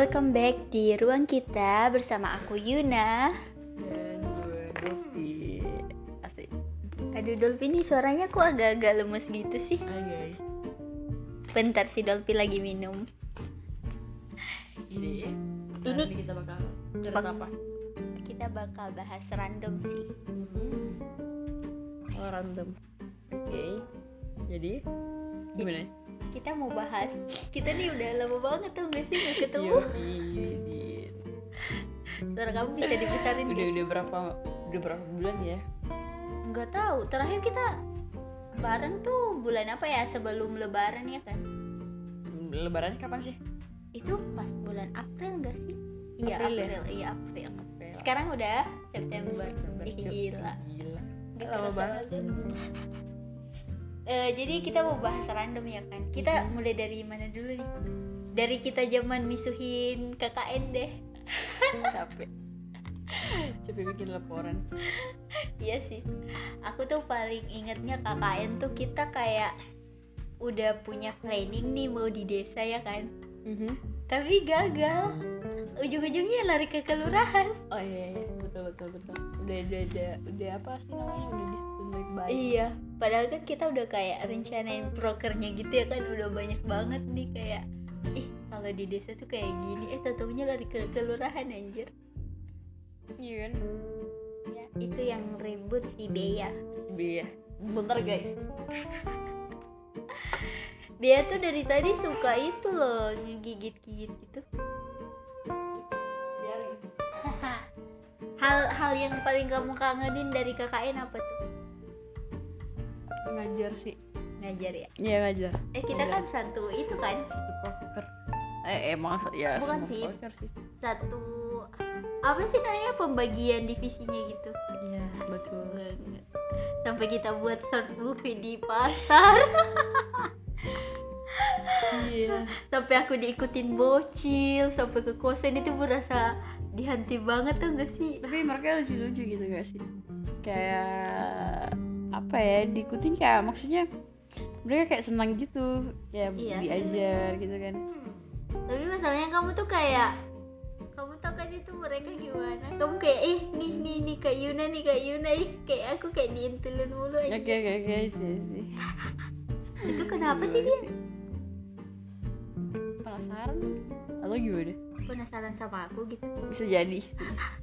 welcome back di ruang kita bersama aku Yuna. dan gue Dopi asik Aduh Dolphy nih suaranya kok agak-agak lemes gitu sih. hai guys Bentar si Dolphy lagi minum. ini Ini- ini ini kita bakal cerita apa Kita bakal bahas random sih. oh random oke jadi gimana Kita mau bahas. Kita nih udah lama banget tuh gak sih gak ketemu. Suara kamu bisa dibesarin. udah udah berapa udah berapa bulan ya Nggak tahu. Terakhir kita bareng tuh bulan apa ya sebelum Lebaran ya kan? lebaran kapan sih Itu pas bulan April gak sih? Iya April ya? April, iya April. April. Sekarang udah September. September, Ih, gila. gila Gak Lama banget. Eh, jadi kita mau bahas random ya kan? Kita Mhm. mulai dari mana dulu nih? Dari kita zaman misuhin KKN deh. Capek. Capek bikin laporan. Iya sih. Aku tuh paling ingetnya KKN tuh kita kayak udah punya planning nih mau di desa ya kan? Mhm. tapi gagal. Ujung-ujungnya lari ke kelurahan. Oh iya, iya betul betul betul. Udah udah udah udah apa sih namanya? Udah disusun baik baik iya padahal kan kita udah kayak rencanain prokernya gitu ya kan udah banyak banget nih kayak ih kalau di desa tuh kayak gini eh taunya lari ke kelurahan anjir. Iya kan? Ya, itu yang ribut si Bea. Iya. Bentar guys. Bea tuh dari tadi suka itu loh ngegigit-gigit gitu. Hal-hal yang paling kamu kangenin dari KKN apa Ngajar sih. ngajar ya Iya ngajar. eh kita Ngajar. kan satu itu kan Satu proker. Eh emang ya Bukan sih. sih. satu apa sih namanya pembagian divisinya gitu Iya betul. banget sampai kita buat short movie di pasar Iya. sampai aku diikutin bocil sampai ke kosan itu berasa dihanti banget tuh gak sih Tapi mereka lucu lucu gitu gak sih? Kayak apa ya diikutin kayak maksudnya mereka kayak senang gitu kayak Iya, diajar gitu kan. Tapi masalahnya kamu tuh kayak kamu tau kan itu mereka gimana? Kamu kayak eh nih nih nih kak Yuna nih kak Yuna ih kayak aku kayak diintulin mulu aja. Oke oke oke sih sih itu kenapa sih dia penasaran. Atau gimana? Penasaran sama aku gitu. Bisa jadi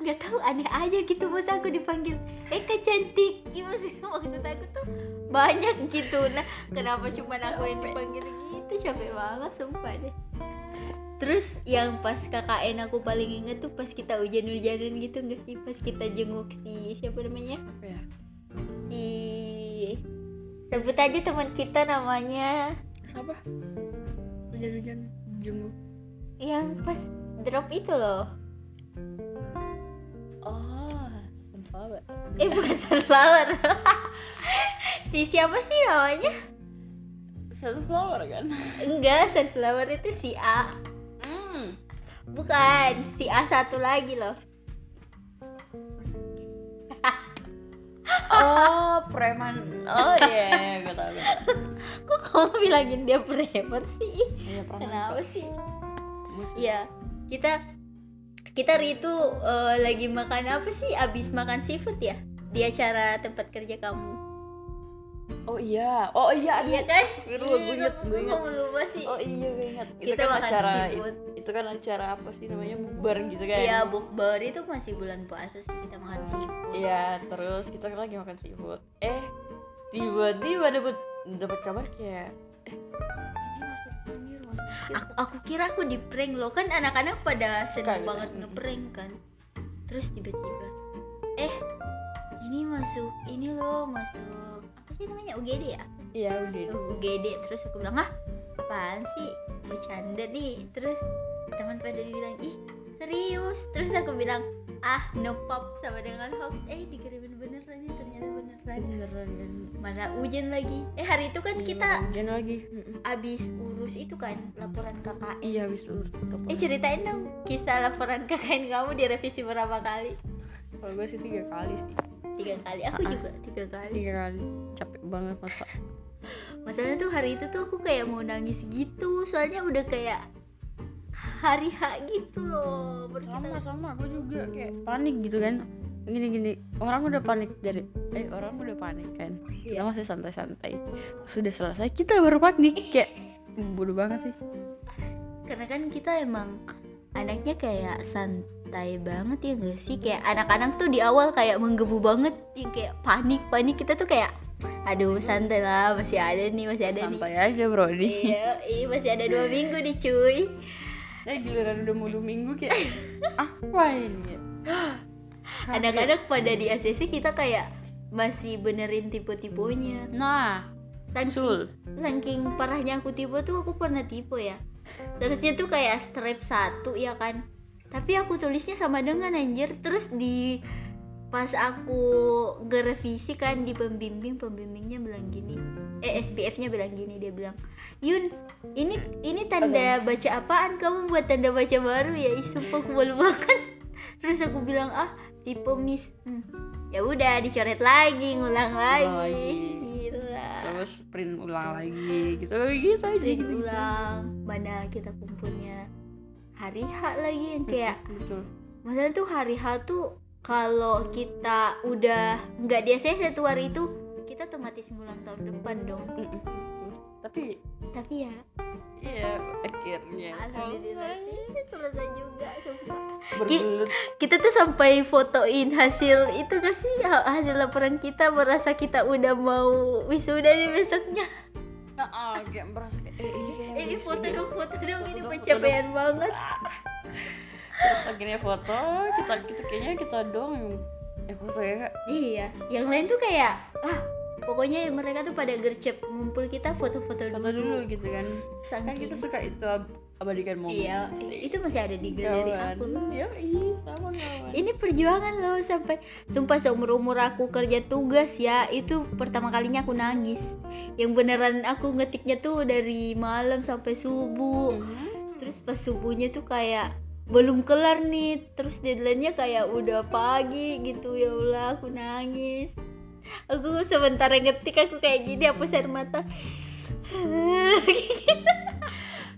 nggak tahu aneh aja gitu. Masa aku dipanggil eh kak cantik. Ih, maksud, maksud aku tuh banyak gitu. Nah kenapa cuma aku yang dipanggil gitu? Capek banget sumpah deh. Terus yang pas KKN aku paling inget tuh pas kita hujan-hujanan gitu nggak sih? Pas kita jenguk si siapa namanya? Apa ya? Si sebut aja teman kita namanya. Siapa? Hujan-hujan jenguk. Yang pas drop itu loh oh sunflower. Eh bukan sunflower. Si siapa sih namanya? Sunflower kan? Enggak sunflower itu si A. Hmm. Bukan si A satu lagi loh. Oh preman. Oh iya gue tau gue tau kok kamu bilangin dia preman sih? Iya preman kenapa sih. Iya kita kita hari itu eh, lagi makan apa sih? Abis makan seafood ya? Di acara tempat kerja kamu. Oh iya. Oh iya iya kan? Gue inget, gue inget. sih. Oh iya gue ingat. Itu Kita kan makan acara seafood. itu kan acara apa sih namanya? Bubar gitu kan? Iya, bukber. Itu masih bulan puasa sih kita makan seafood. Iya, terus kita kan lagi makan seafood. Eh, tiba-tiba dapat dapat kabar kayak eh Aku, aku kira aku di prank loh kan anak-anak pada seneng gitu. banget ngeprank kan. Terus tiba-tiba eh ini masuk ini loh masuk. Apa sih namanya? UGD ya? Iya, udah. UGD terus aku bilang ah apaan sih? Bercanda nih. Terus teman pada bilang ih serius? Terus aku bilang ah no pop sama dengan hoax. Eh dikirimin beneran nih ternyata beneran kan. mana hujan lagi. Eh hari itu kan kita hujan lagi. Abis urus itu kan laporan KKN Iya, habis urus eh ceritain dong kisah laporan KKN kamu direvisi berapa kali? Kalau gue sih tiga kali sih. tiga kali? Aku Ah, juga tiga kali. Tiga kali. Capek banget masa. masalahnya tuh hari itu tuh aku kayak mau nangis gitu. Soalnya udah kayak hari H gitu loh. Sama sama. Aku juga kayak panik gitu kan gini gini. Orang udah panik dari eh orang udah panik kan? Kita Iya. masih santai-santai. Sudah selesai kita baru panik. Kayak bodoh banget sih. Karena kan kita emang anaknya kayak santai banget ya gak sih? Kayak anak-anak tuh di awal kayak menggebu banget yang kayak panik panik. Kita tuh kayak aduh santai lah masih ada nih masih ada santai aja bro nih. Nih iya iya masih ada dua minggu nih cuy. Eh giliran udah mau dua minggu kayak apa ini anak-anak pada di ACC kita kayak masih benerin tipe-tipenya nah saking, saking parahnya aku tipe tuh aku pernah tipe ya. Terusnya tuh kayak strip satu ya kan. Tapi aku tulisnya sama dengan anjir. Terus di pas aku ngerevisi kan di pembimbing pembimbingnya bilang gini. Eh SPF nya bilang gini dia bilang Yun ini ini tanda baca apaan? Kamu buat tanda baca baru ya. Ih, sumpah aku malu banget terus aku bilang ah tipe miss Hmm. ya udah dicoret lagi ngulang lagi, lagi. lah terus print ulang lagi gitu gitu aja jadi gitu ulang mana kita kumpulnya hari H lagi yang kayak betul masalah tuh hari H tuh kalau kita udah nggak di ACC satu hari itu kita otomatis ngulang tahun depan dong. Tapi tapi ya. Iya akhirnya. Alhamdulillah selesai. sih. Selesai juga sumpah. Berbelut kita tuh sampai fotoin hasil itu gak sih? Ha- hasil laporan kita merasa kita udah mau wisuda nih besoknya. Ah, ah, kayak merasa kayak, eh ini kayak ini foto dong foto dong. Ini dong, pencapaian banget. Terus akhirnya foto kita kita kayaknya kita doang yang eh foto ya kak. Iya, yang lain tuh kayak ah pokoknya mereka tuh pada gercep ngumpul kita foto-foto dulu. foto dulu gitu kan kan Saking- kita suka itu ab- abadikan momen Iya, sih. itu masih ada di galeri aku. ya iya sama kawan Ini perjuangan loh sampai sumpah seumur umur aku kerja tugas ya itu pertama kalinya aku nangis. Yang beneran aku ngetiknya tuh dari malam sampai subuh. Mhm. Terus pas subuhnya tuh kayak belum kelar nih terus deadline-nya kayak udah pagi gitu ya Allah aku nangis aku sementara ngetik aku kayak gini hapus air mata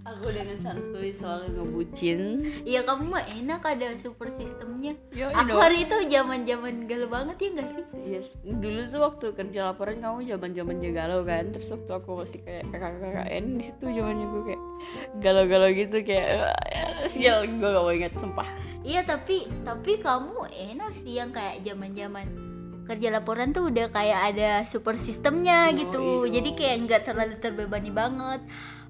aku dengan santuy selalu ngebucin Iya kamu mah enak ada super sistemnya Yo, Aku hari itu zaman zaman galau banget ya gak sih? Yes. dulu tuh waktu kerja laporan kamu zaman zaman galau kan terus waktu aku masih kayak kakak KKN di situ zamannya gue kayak galau-galau gitu kayak "Ah, sial gue gak mau inget sumpah Iya tapi tapi kamu enak sih yang kayak zaman zaman kerja laporan tuh udah kayak ada super sistemnya Oh, gitu. Iya. jadi kayak nggak terlalu terbebani banget.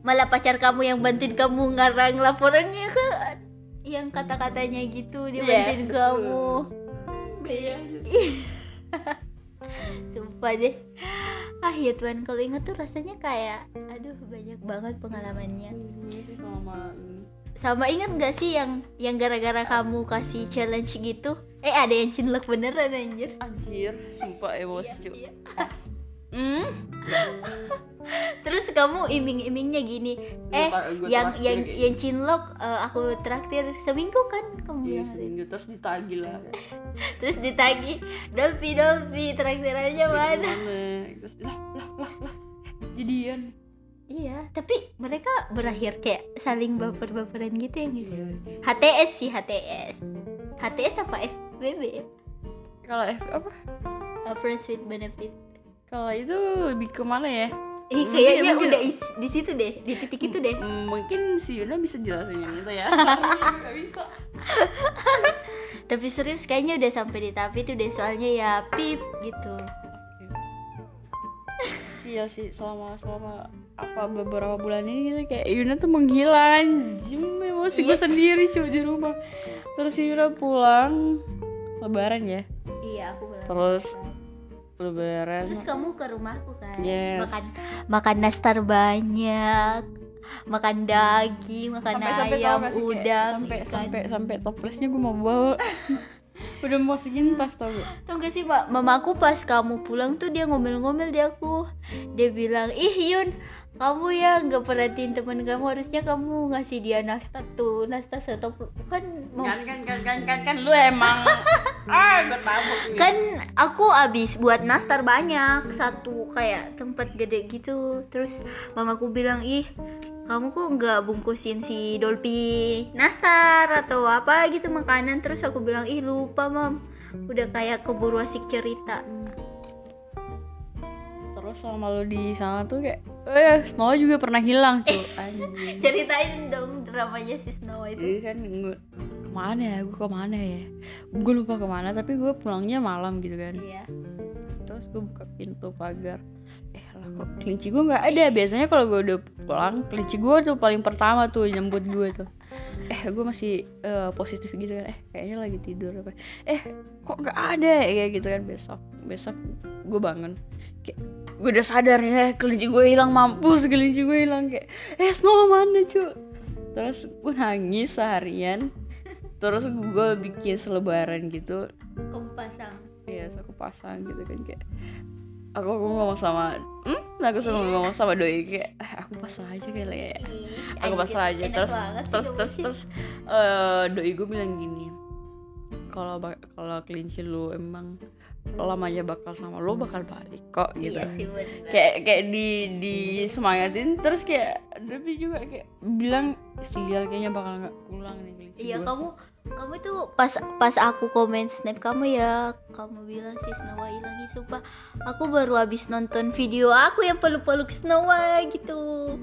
Malah pacar kamu yang bantuin kamu ngarang laporannya kan yang kata-katanya gitu dia Yes, bantuin betul. kamu. Bea sumpah deh. Ah ya Tuhan kalau inget tuh rasanya kayak aduh banyak banget pengalamannya. Sih sama sama ingat gak sih yang yang gara-gara kamu kasih challenge gitu eh ada yang cinlok beneran anjir. Anjir sumpah emosi Iya, cuy iya. hmm? Terus kamu iming-imingnya gini. Gua eh yang traktir yang yang cinlok eh, aku traktir seminggu kan kamu Iya, gitu. seminggu. Terus ditagih lah. Terus ditagi Dolphy Dolphy traktirannya mana? terus lah lah lah lah jadian. Iya tapi mereka berakhir kayak saling baper-baperan gitu ya guys Iya. HTS sih HTS HTS apa FBB kalau F apa? Uh, Friends with Benefit. Kalau itu lebih ke mana ya? Eh, kayaknya mungkin- udah is- di situ deh di titik itu deh. Mungkin si Yuna bisa jelasin yang itu ya. Bisa. Tapi serius kayaknya udah sampai di tahap itu deh soalnya ya pip gitu. Sial sih selama selama apa beberapa bulan ini gitu kayak Yuna tuh menghilang. Jim emosi gue Iya. sendiri cuy di rumah. Terus si Yuna pulang lebaran ya? Iya aku bilang terus lebaran? Terus kamu ke rumahku kan? Yes. makan makan nastar banyak makan daging makan ayam gak sih, kayak udang sampai ikan. sampai sampai toplesnya gue mau bawa. Udah mau segini tas tau gak? Tau gak sih mak, mamaku pas kamu pulang tuh dia ngomel-ngomel di aku. Dia bilang, ih Yun kamu ya nggak perhatiin teman kamu harusnya kamu ngasih dia nastar tuh nastar satu. Kan mau- kan kan kan kan kan kan lu emang ah gue tabuk nih. kan aku abis buat nastar banyak satu kayak tempat gede gitu. Terus mamaku bilang ih kamu kok nggak bungkusin si Dolphy nastar atau apa gitu makanan? Terus aku bilang ih lupa mam. Udah kayak keburu asik cerita terus selama lu di sana tuh kayak eh Snow juga pernah hilang tuh ceritain dong dramanya si Snow jadi itu kan gue ke mana ya? Gue ke mana ya? Gue lupa ke mana tapi gue pulangnya malam gitu kan. Iya. Terus gue buka pintu pagar. Eh lah kok kelinci gue nggak ada? Biasanya kalau gue udah pulang kelinci gue tuh paling pertama tuh nyambut gue tuh. Eh gue masih eh, positif gitu kan. Eh kayaknya lagi tidur apa? Eh kok nggak ada? Kayak gitu kan besok besok gue bangun kayak gue udah sadar ya kelinci gue hilang mampus kelinci gue hilang. Kayak eh Snow mana cu? Terus gue nangis seharian. Terus gue bikin selebaran gitu. Kamu pasang. Iya, terus aku pasang gitu kan kayak aku, aku ngomong sama hmm? aku sama ngomong sama doi kayak "Ah, aku pasang aja kali ya. Ih, aku pasang aja. terus terus terus terus eh, doi gue bilang gini kalau kalau kelinci lu emang lamanya bakal sama lu bakal balik kok gitu. iya sih bener. Kayak kayak di di semangatin terus kayak Devi juga kayak bilang sial kayaknya bakal nggak pulang nih Iya gua." kamu kamu tuh pas pas aku komen snap kamu ya kamu bilang si Snowa hilang ih, sumpah. Aku baru habis nonton video aku yang peluk-peluk Snowa gitu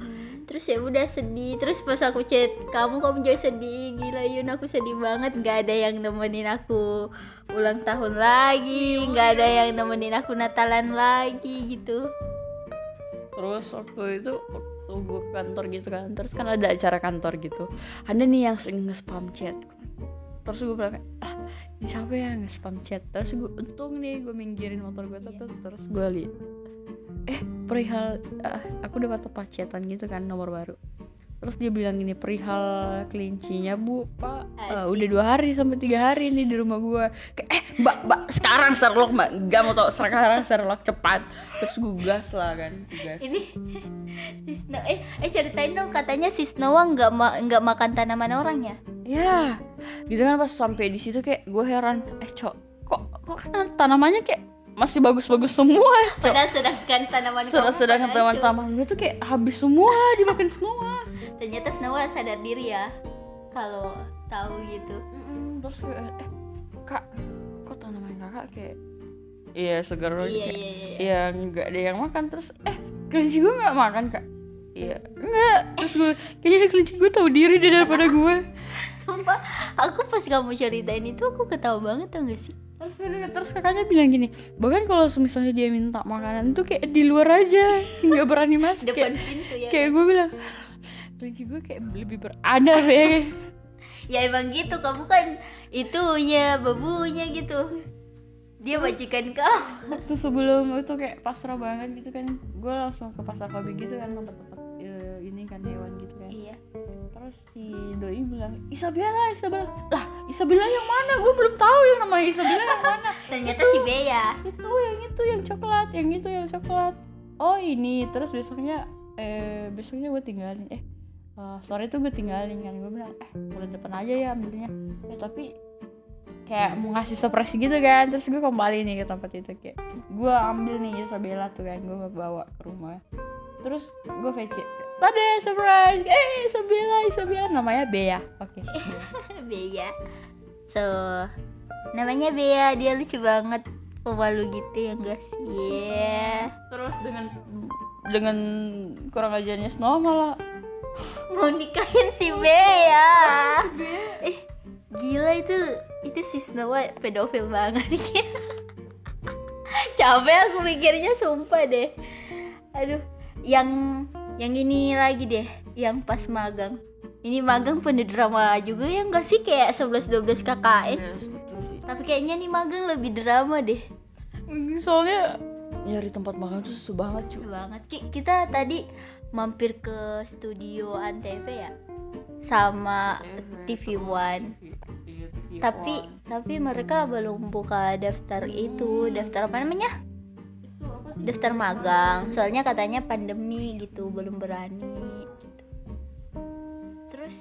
terus ya udah sedih. Terus pas aku chat kamu kamu jangan sedih? Gila Yun aku sedih banget. Nggak ada yang nemenin aku ulang tahun lagi. Nggak ada yang nemenin aku Natalan lagi gitu. Terus waktu itu waktu gue kantor gitu kan. Terus kan ada acara kantor gitu. Ada nih yang nge-spam chat. Terus gue bilang ah ini siapa ya nge-spam chat? Terus gue untung nih gue minggirin motor gue tuh tuh, terus gue liat eh perihal ah, aku dapat tempat chatan gitu kan nomor baru. Terus dia bilang gini perihal kelincinya bu pak. Asik. udah dua hari sampai tiga hari nih di rumah gue kayak eh mbak mbak sekarang Sherlock mbak. Nggak mau tau sekarang Sherlock cepat. Terus gue gas lah kan gas ini si Snow eh eh ceritain dong katanya si Snowa nggak ma nggak makan tanaman orang ya? Ya gitu kan pas sampai di situ kayak gue heran eh cok kok kok kan tanamannya kayak masih bagus-bagus semua cok Padahal sedangkan tanaman sedang kamu sedangkan teman-teman gue tuh kayak habis semua dimakan semua. Ternyata Snowa sadar diri ya kalau tahu gitu. Mm-mm, terus gue eh kak kok tanaman kakak kayak iya segar Iya kayak iya iya. ya nggak ada yang makan. Terus eh kelinci gue nggak makan kak? Iya enggak terus gue kayaknya kelinci gue tahu diri deh daripada gue Sumpah, aku pas kamu ceritain itu aku ketawa banget tau gak sih? Terus terus kakaknya bilang gini bahkan kalau misalnya dia minta makanan tuh kayak di luar aja nggak berani masuk Depan kayak, pintu ya. kayak gue bilang kelinci gue kayak lebih beradab ya Ya emang gitu, kamu kan itunya babunya gitu. Dia majikan kau. waktu sebelum itu kayak pasrah banget gitu kan gue langsung ke pasar kopi gitu kan tempat-tempat eh, ini kan hewan. Terus si doi bilang Isabella Isabella. Lah Isabella yang mana? Gue belum tahu yang namanya Isabella yang mana. Ternyata si Bea. itu yang itu yang coklat yang itu yang coklat. Oh ini. Terus besoknya eh besoknya gue tinggalin. Eh eh, sore itu gue tinggalin kan. Gue bilang eh bulan depan aja ya ambilnya. Ya tapi kayak mau ngasih surprise gitu kan. Terus gue kembali nih ke tempat itu. Kayak gue ambil nih Isabella tuh kan. Gue bawa ke rumah. Terus gue VC Tade surprise eh Isabella Isabella namanya Bea oke Bea. Bea. So, namanya Bea, dia lucu banget. Pemalu gitu ya enggak sih? Yeah. terus dengan dengan kurang ajarnya Snow malah Mau nikahin si Bea. Eh, gila itu itu si Snowa pedofil banget capek aku mikirnya sumpah deh aduh yang yang ini lagi deh yang pas magang. Ini magang penuh drama juga ya enggak sih? Kayak 11-12 KKN Yes, betul sih. tapi kayaknya nih magang lebih drama deh. Soalnya nyari tempat makan tuh susah banget cuy banget. Ki, kita tadi mampir ke studio Antv ya sama TV One. Tapi tapi mereka belum buka daftar itu. Daftar apa namanya daftar magang. Soalnya katanya pandemi gitu belum berani gitu. terus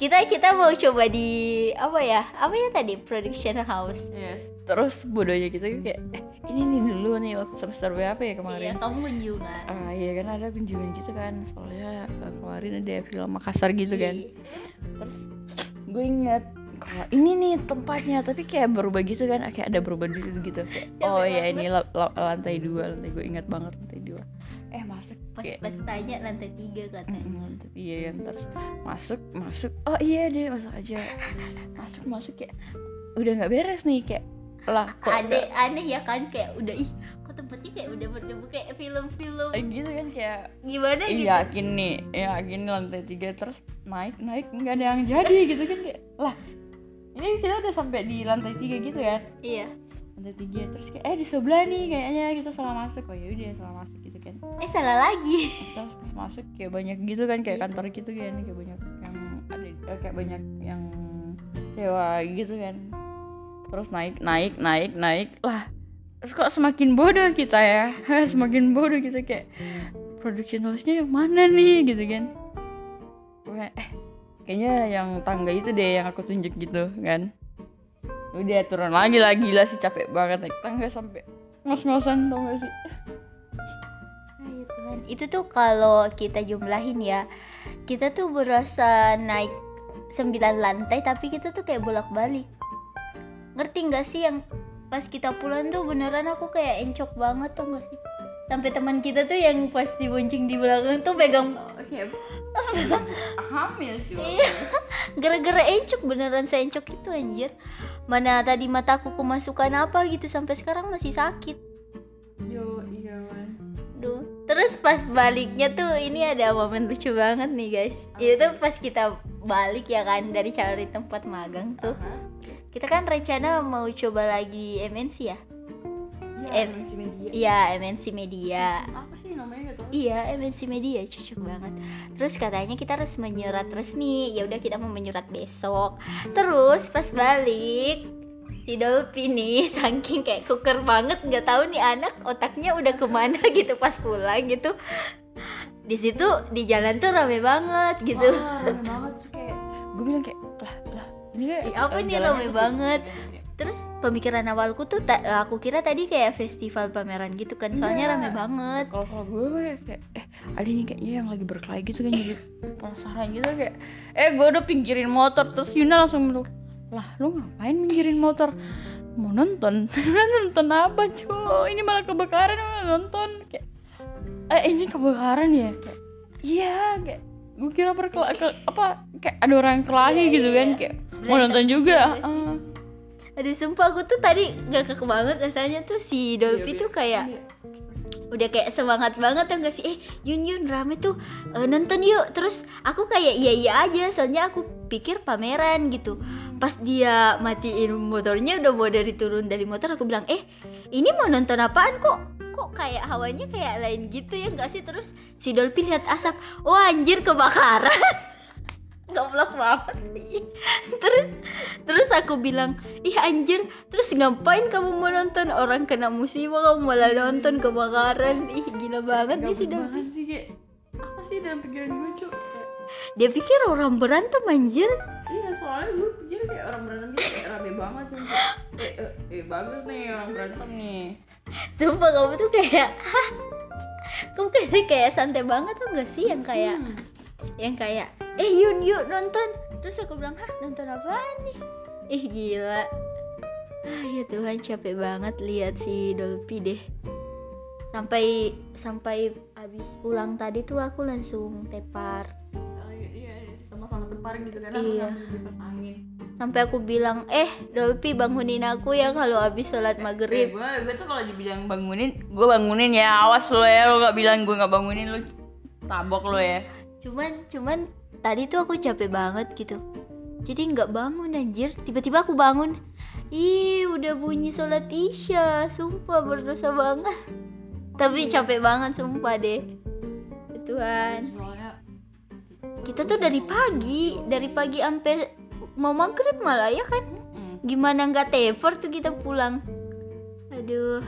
kita kita mau coba di apa ya apa ya tadi production house. Yes. Terus bodohnya kita kayak eh, ini nih dulu nih waktu semester berapa ya iya kemarin kamu kunjungan ah iya kan ada kunjungan gitu kan. Soalnya eh, kemarin ada film Makassar gitu kan. Iya. terus? Gue inget kalau ini nih tempatnya tapi kayak berubah gitu kan kayak ada berubah gitu. Gitu oh ya ini la- la- lantai dua lantai gue ingat banget lantai dua. Eh masuk pas kayak pas tanya lantai tiga katanya. Lantai tiga kan terus masuk masuk. Oh iya deh masuk aja. Masuk masuk kayak udah nggak beres nih kayak lah kok aneh aneh ya kan kayak udah ih kok tempatnya kayak udah bertemu kayak film-film. Nggak- gitu kan kayak gimana gitu? Iya yakin nih, yakin nih lantai tiga terus naik naik nggak ada yang jadi gitu kan kayak lah ini kita udah sampai di lantai tiga gitu kan? Iya. Lantai tiga terus kayak eh di sebelah nih kayaknya kita salah masuk. Oh yaudah salah masuk gitu kan. Eh salah lagi. Terus pas masuk kayak banyak gitu kan kayak kantor gitu kan kayak banyak yang ada eh, kayak banyak yang sewa gitu kan. Terus naik naik naik naik. Lah terus kok semakin bodoh kita ya? Semakin bodoh kita kayak production house-nya yang mana nih? gitu kan. Eh kayaknya yang tangga itu deh yang aku tunjuk gitu kan udah turun lagi lah gila sih capek banget naik tangga sampai ngos-ngosan tau gak sih Tuhan. Itu tuh kalau kita jumlahin ya, kita tuh berasa naik 9 lantai tapi kita tuh kayak bolak-balik. Ngerti nggak sih yang pas kita pulang tuh beneran aku kayak encok banget tuh nggak sih? Sampai teman kita tuh yang pas dibonceng di belakang tuh pegang Oke, hamil cuy. Iya. gara-gara encok beneran saya encok itu anjir. Mana tadi mataku kemasukan apa gitu sampai sekarang masih sakit. Yo, iya man. Duh. Terus pas baliknya tuh ini ada momen lucu banget nih guys. Itu pas kita balik ya kan dari cari tempat magang tuh. Kita kan rencana mau coba lagi MNC ya? Iya, Em- MNC Media. Iya MNC Media. Apa sih namanya gitu? Iya MNC Media cocok banget. Terus katanya kita harus menyurat resmi. Ya udah kita mau menyurat besok. Terus pas balik si Dolphy nih saking kayak kuker banget nggak tahu nih anak otaknya udah ke mana gitu pas pulang gitu di situ di jalan tuh rame banget gitu Ah, rame banget tuh kayak gue bilang kayak lah lah ini kayak apa eh, nih rame banget. kayak- terus pemikiran awalku tuh ta- aku kira tadi kayak festival pameran gitu kan soalnya Iya. rame banget. Kalau kalau gue kayak, kayak eh ada nih kayaknya yang lagi berkelahi gitu kan jadi penasaran gitu kayak eh gue udah pinggirin motor terus Yuna langsung bilang lah lu ngapain pinggirin motor? Mau nonton? Nonton apa cuy? Ini malah kebakaran mau nonton? Kayak eh ini kebakaran ya? Kayak, iya kayak gue kira berkelahi apa kayak ada orang yang kelahi Iya, gitu kan kayak mau nonton juga ya. Aduh sumpah aku tuh tadi gak kek banget rasanya. Tuh si Dolphy Iya, tuh kayak udah kayak semangat banget tuh gak sih? Eh Yun Yun rame tuh eh, nonton yuk. Terus aku kayak iya iya aja soalnya aku pikir pameran gitu. Pas dia matiin motornya udah mau dari turun dari motor aku bilang eh ini mau nonton apaan kok? Kok kayak hawanya kayak lain gitu ya nggak sih? Terus si Dolphy lihat asap oh anjir kebakaran goblok banget sih. Terus terus aku bilang ih anjir terus ngapain kamu mau nonton? Orang kena musibah kamu malah nonton kebakaran. Ih gila banget nih sih kayak apa sih dalam pikiran gue cuy dia pikir orang berantem anjir. Iya soalnya gue pikir kayak orang berantem gitu kayak rame banget kayak, eh, eh, eh bagus nih orang berantem nih. Sumpah kamu tuh kayak kamu kayak kayak santai banget tuh gak sih? Yang kayak Hmm. Yang kayak eh Yun yuk nonton. Terus aku bilang hah nonton apaan nih? Ih gila. Ah ya Tuhan capek banget lihat si Dolphy deh. Sampai sampai habis pulang tadi tuh aku langsung tepar. Oh, iya, iya sama-sama tepar gitu kan Iya. angin. Sampai aku bilang eh Dolphy bangunin aku ya kalau habis sholat eh, maghrib. gue gue tuh kalau dibilang bangunin gue bangunin ya. Awas lo ya lo gak bilang gue gak bangunin lo tabok lo ya cuman cuman tadi tuh aku capek banget gitu. Jadi nggak bangun anjir. Tiba-tiba aku bangun. Ih udah bunyi sholat isya. Sumpah berdosa banget. Tapi capek banget sumpah deh. Tuhan kita tuh dari pagi dari pagi sampai mau maghrib malah ya kan? Gimana nggak teper tuh kita pulang? Aduh.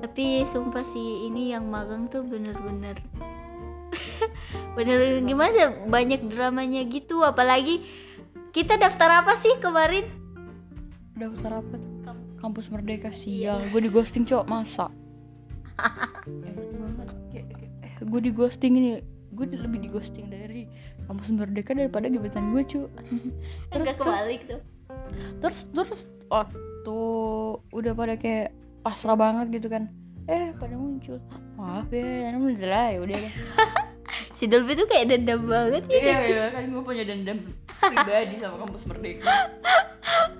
Tapi sumpah sih ini yang magang tuh bener-bener bener gimana ya, banyak dramanya gitu? Apalagi kita daftar apa sih kemarin? Daftar apa? Kampus. Merdeka sial. Gue di ghosting cowok masa? Kayak, eh, gue di ghosting ini gue lebih di ghosting dari kampus merdeka daripada gebetan gue cu terus Enggak terus kebalik tuh. terus terus waktu udah pada kayak pasrah banget gitu kan eh pada muncul. Maaf ya ya udah ya udah si Dolby tuh kayak dendam banget ya iya iya kan gue punya dendam pribadi sama kampus merdeka.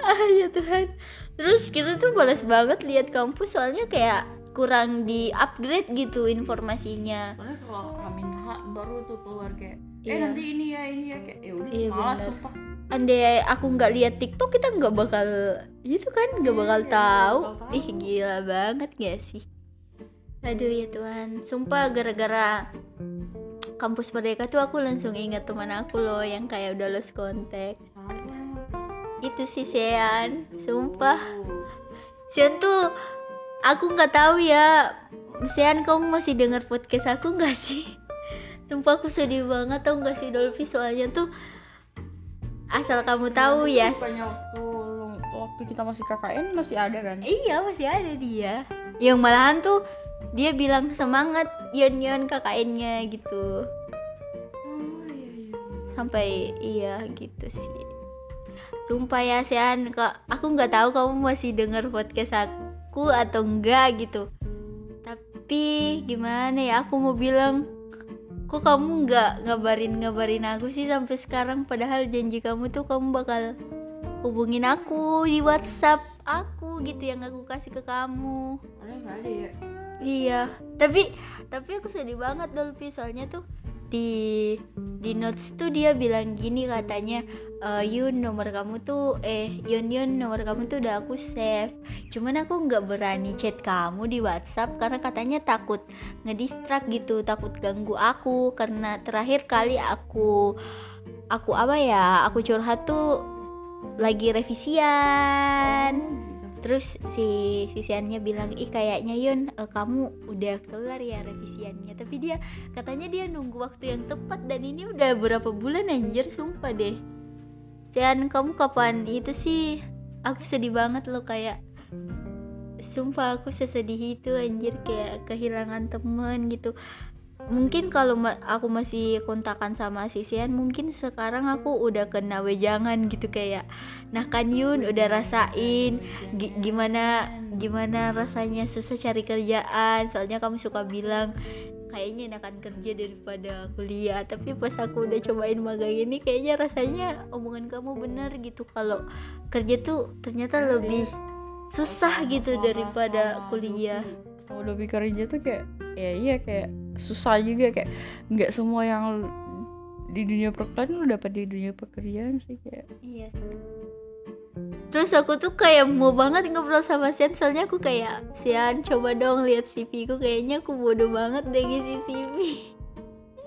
Ah ya Tuhan. Terus kita tuh males banget lihat kampus soalnya kayak kurang di upgrade gitu informasinya. Soalnya kalau Amin H baru tuh keluar kayak eh Iya. nanti ini ya ini ya kayak ya udah Iya, malas bener. sumpah. Andai aku nggak lihat TikTok kita nggak bakal itu kan nggak Iya, bakal tahu bakal tahu. ih gila banget gak sih aduh ya Tuhan. Sumpah gara-gara kampus merdeka tuh aku langsung ingat teman aku loh yang kayak udah lost contact. Itu sih Sean sumpah. Sean tuh aku nggak tahu ya. Sean kamu masih dengar podcast aku nggak sih? Sumpah aku sedih banget tau nggak sih Dolphy? Soalnya tuh asal kamu tahu ya bukannya waktu waktu kita masih KKN masih ada kan? Iya masih ada dia. Yang malahan tuh dia bilang semangat yon yon KKN-nya gitu. Sampai iya gitu sih. Sumpah ya Sean kak aku nggak tahu kamu masih dengar podcast aku atau enggak gitu. Tapi gimana ya aku mau bilang kok kamu nggak ngabarin ngabarin aku sih sampai sekarang? Padahal janji kamu tuh kamu bakal hubungin aku di WhatsApp aku gitu yang aku kasih ke kamu. Ada nggak ada ya Iya, tapi tapi aku sedih banget Dolphy. Soalnya tuh di di notes tuh dia bilang gini katanya "Eh, Yun nomor kamu tuh eh Yun Yun nomor kamu tuh udah aku save. Cuman aku nggak berani chat kamu di WhatsApp karena katanya takut ngedistract gitu takut ganggu aku. Karena terakhir kali aku aku apa ya aku curhat tuh lagi revisian. Terus si sisiannya bilang, ih kayaknya Yun eh, kamu udah kelar ya revisiannya. Tapi dia katanya dia nunggu waktu yang tepat dan ini udah berapa bulan anjir sumpah deh. Sian kamu kapan itu sih? Aku sedih banget loh kayak Sumpah aku sesedih itu anjir kayak kehilangan temen gitu Mungkin kalau ma- aku masih kontakan sama si Sian Mungkin sekarang aku udah kena wejangan gitu kayak Nah kan Yun udah rasain gi- gimana gimana rasanya susah cari kerjaan soalnya kamu suka bilang kayaknya enakan kerja daripada kuliah tapi pas aku udah cobain magang ini kayaknya rasanya omongan kamu bener gitu. Kalau kerja tuh ternyata Iya lebih susah gitu Sama- daripada kuliah. Sama Dopi kerja tuh kayak ya iya kayak susah juga kayak nggak semua yang di dunia perkuliahan lu dapat di dunia pekerjaan sih kayak. Iya terus aku tuh kayak mau banget ngobrol sama Sian soalnya aku kayak Sian coba dong lihat CV ku kayaknya aku bodoh banget deh ngisi CV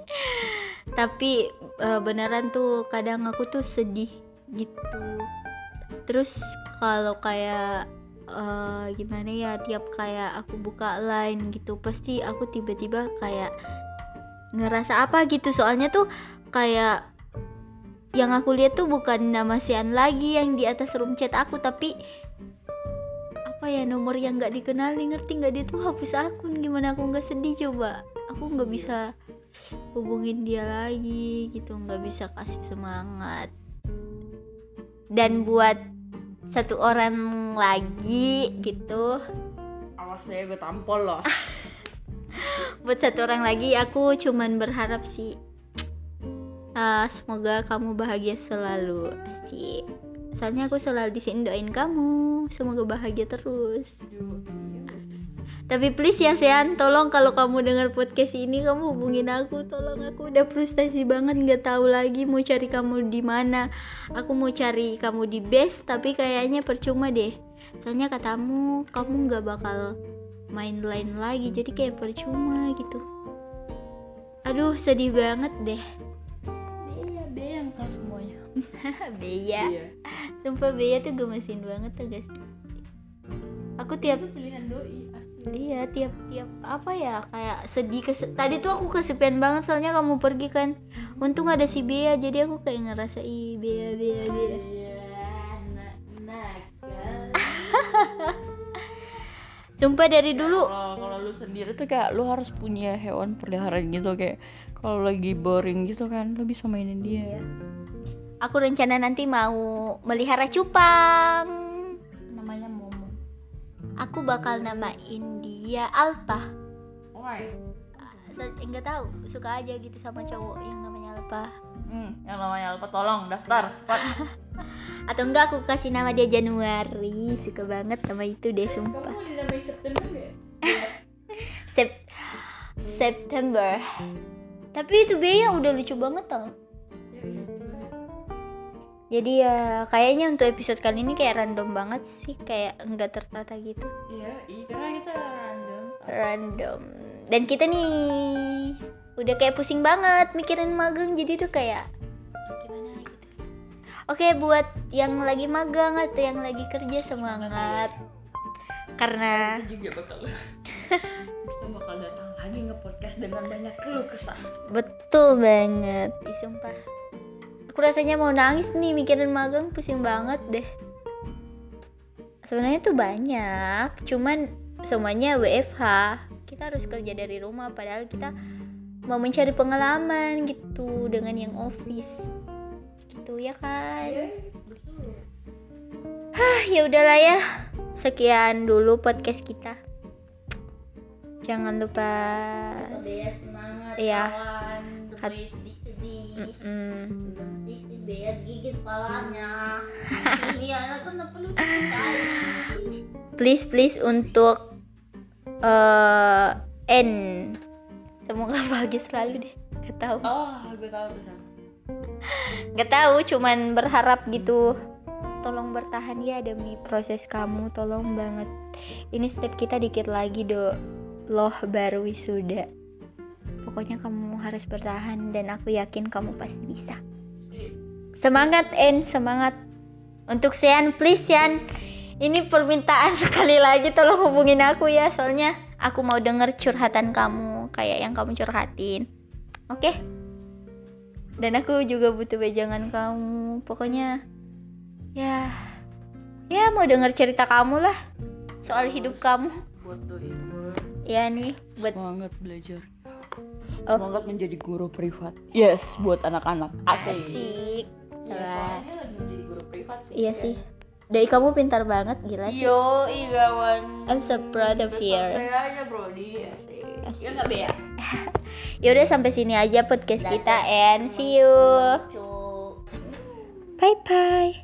tapi eh, beneran tuh kadang aku tuh sedih gitu. Terus kalau kayak eh, gimana ya tiap kayak aku buka line gitu pasti aku tiba-tiba kayak ngerasa apa gitu. Soalnya tuh kayak yang aku lihat tuh bukan nama Sian lagi yang di atas room chat aku tapi apa ya nomor yang nggak dikenali ngerti nggak dia tuh hapus akun. Gimana aku nggak sedih coba? Aku nggak bisa hubungin dia lagi gitu nggak bisa kasih semangat. Dan buat satu orang lagi gitu. Awas deh gue tampol loh. Buat satu orang lagi aku cuman berharap sih ah, semoga kamu bahagia selalu asik soalnya aku selalu di sini doain kamu semoga bahagia terus tapi please ya Sean tolong kalau kamu dengar podcast ini kamu hubungin aku. Tolong aku udah frustasi banget nggak tahu lagi mau cari kamu di mana. Aku mau cari kamu di base tapi kayaknya percuma deh. Soalnya katamu kamu nggak bakal main lain lagi jadi kayak percuma gitu. Aduh sedih banget deh. Iya be yang tahu semuanya. Beya iya. Sumpah Beya tuh gemesin banget tuh guys. Aku tiap pilihan doi iya tiap tiap apa ya kayak sedih kes tadi tuh aku kesepian banget soalnya kamu pergi kan. Untung ada si Bea jadi aku kayak ngerasa ih Bea Bea Bea. Sumpah dari dulu kalau kalau lu sendiri tuh kayak lu harus punya hewan peliharaan gitu kayak kalau lagi boring gitu kan lu bisa mainin dia. Iya. aku rencana nanti mau melihara cupang aku bakal namain dia Alpa Why? Se- enggak tahu. Suka aja gitu sama cowok yang namanya Alpa Hmm, yang namanya Alpa tolong daftar. Atau enggak aku kasih nama dia Januari. Suka banget nama itu deh sumpah. dinamai September ya? Sep- September. Tapi itu Bea udah lucu banget tau jadi ya kayaknya untuk episode kali ini kayak random banget sih kayak enggak tertata gitu. Iya, iya karena kita random. random. Dan kita nih udah kayak pusing banget mikirin magang jadi tuh kayak gimana gitu. Oke buat yang lagi magang atau yang lagi kerja semangat. Karena Kita juga bakal kita bakal datang lagi nge-podcast dengan banyak keluh kesah. betul banget. Ih, sumpah aku rasanya mau nangis nih mikirin magang pusing banget deh. Sebenarnya tuh banyak cuman semuanya WFH kita harus kerja dari rumah padahal kita mau mencari pengalaman gitu dengan yang office. Gitu ya kan? Betul. ah ya udahlah ya. Sekian dulu podcast kita. Jangan lupa semangat Iya. kawan. Hat- Terus Bea gigit palanya. Ini anak kan perlu disukai. please please untuk eh N. Semoga bahagia selalu deh. Gak tahu. Oh, gue tahu tuh sama. gak tahu cuman berharap gitu. Tolong bertahan ya demi proses kamu. Tolong banget. Ini step kita dikit lagi do loh baru wisuda. Pokoknya kamu harus bertahan dan aku yakin kamu pasti bisa semangat En semangat untuk Sean please Sean ini permintaan sekali lagi tolong hubungin aku ya soalnya aku mau denger curhatan kamu kayak yang kamu curhatin oke dan aku juga butuh bejangan kamu pokoknya ya ya mau denger cerita kamu lah soal hidup kamu Buat itu. ya nih buat Semangat belajar. Oh. Semangat menjadi guru privat. Yes, buat anak-anak. Asik. asik Iya, soalnya lagi menjadi guru privat sih. iya sih Doi kamu pintar banget gila sih Yo, igawan. I'm so proud of you. Aja, bro. Di. Ya nggak Bea? ya udah sampai sini aja podcast kita and see you bye bye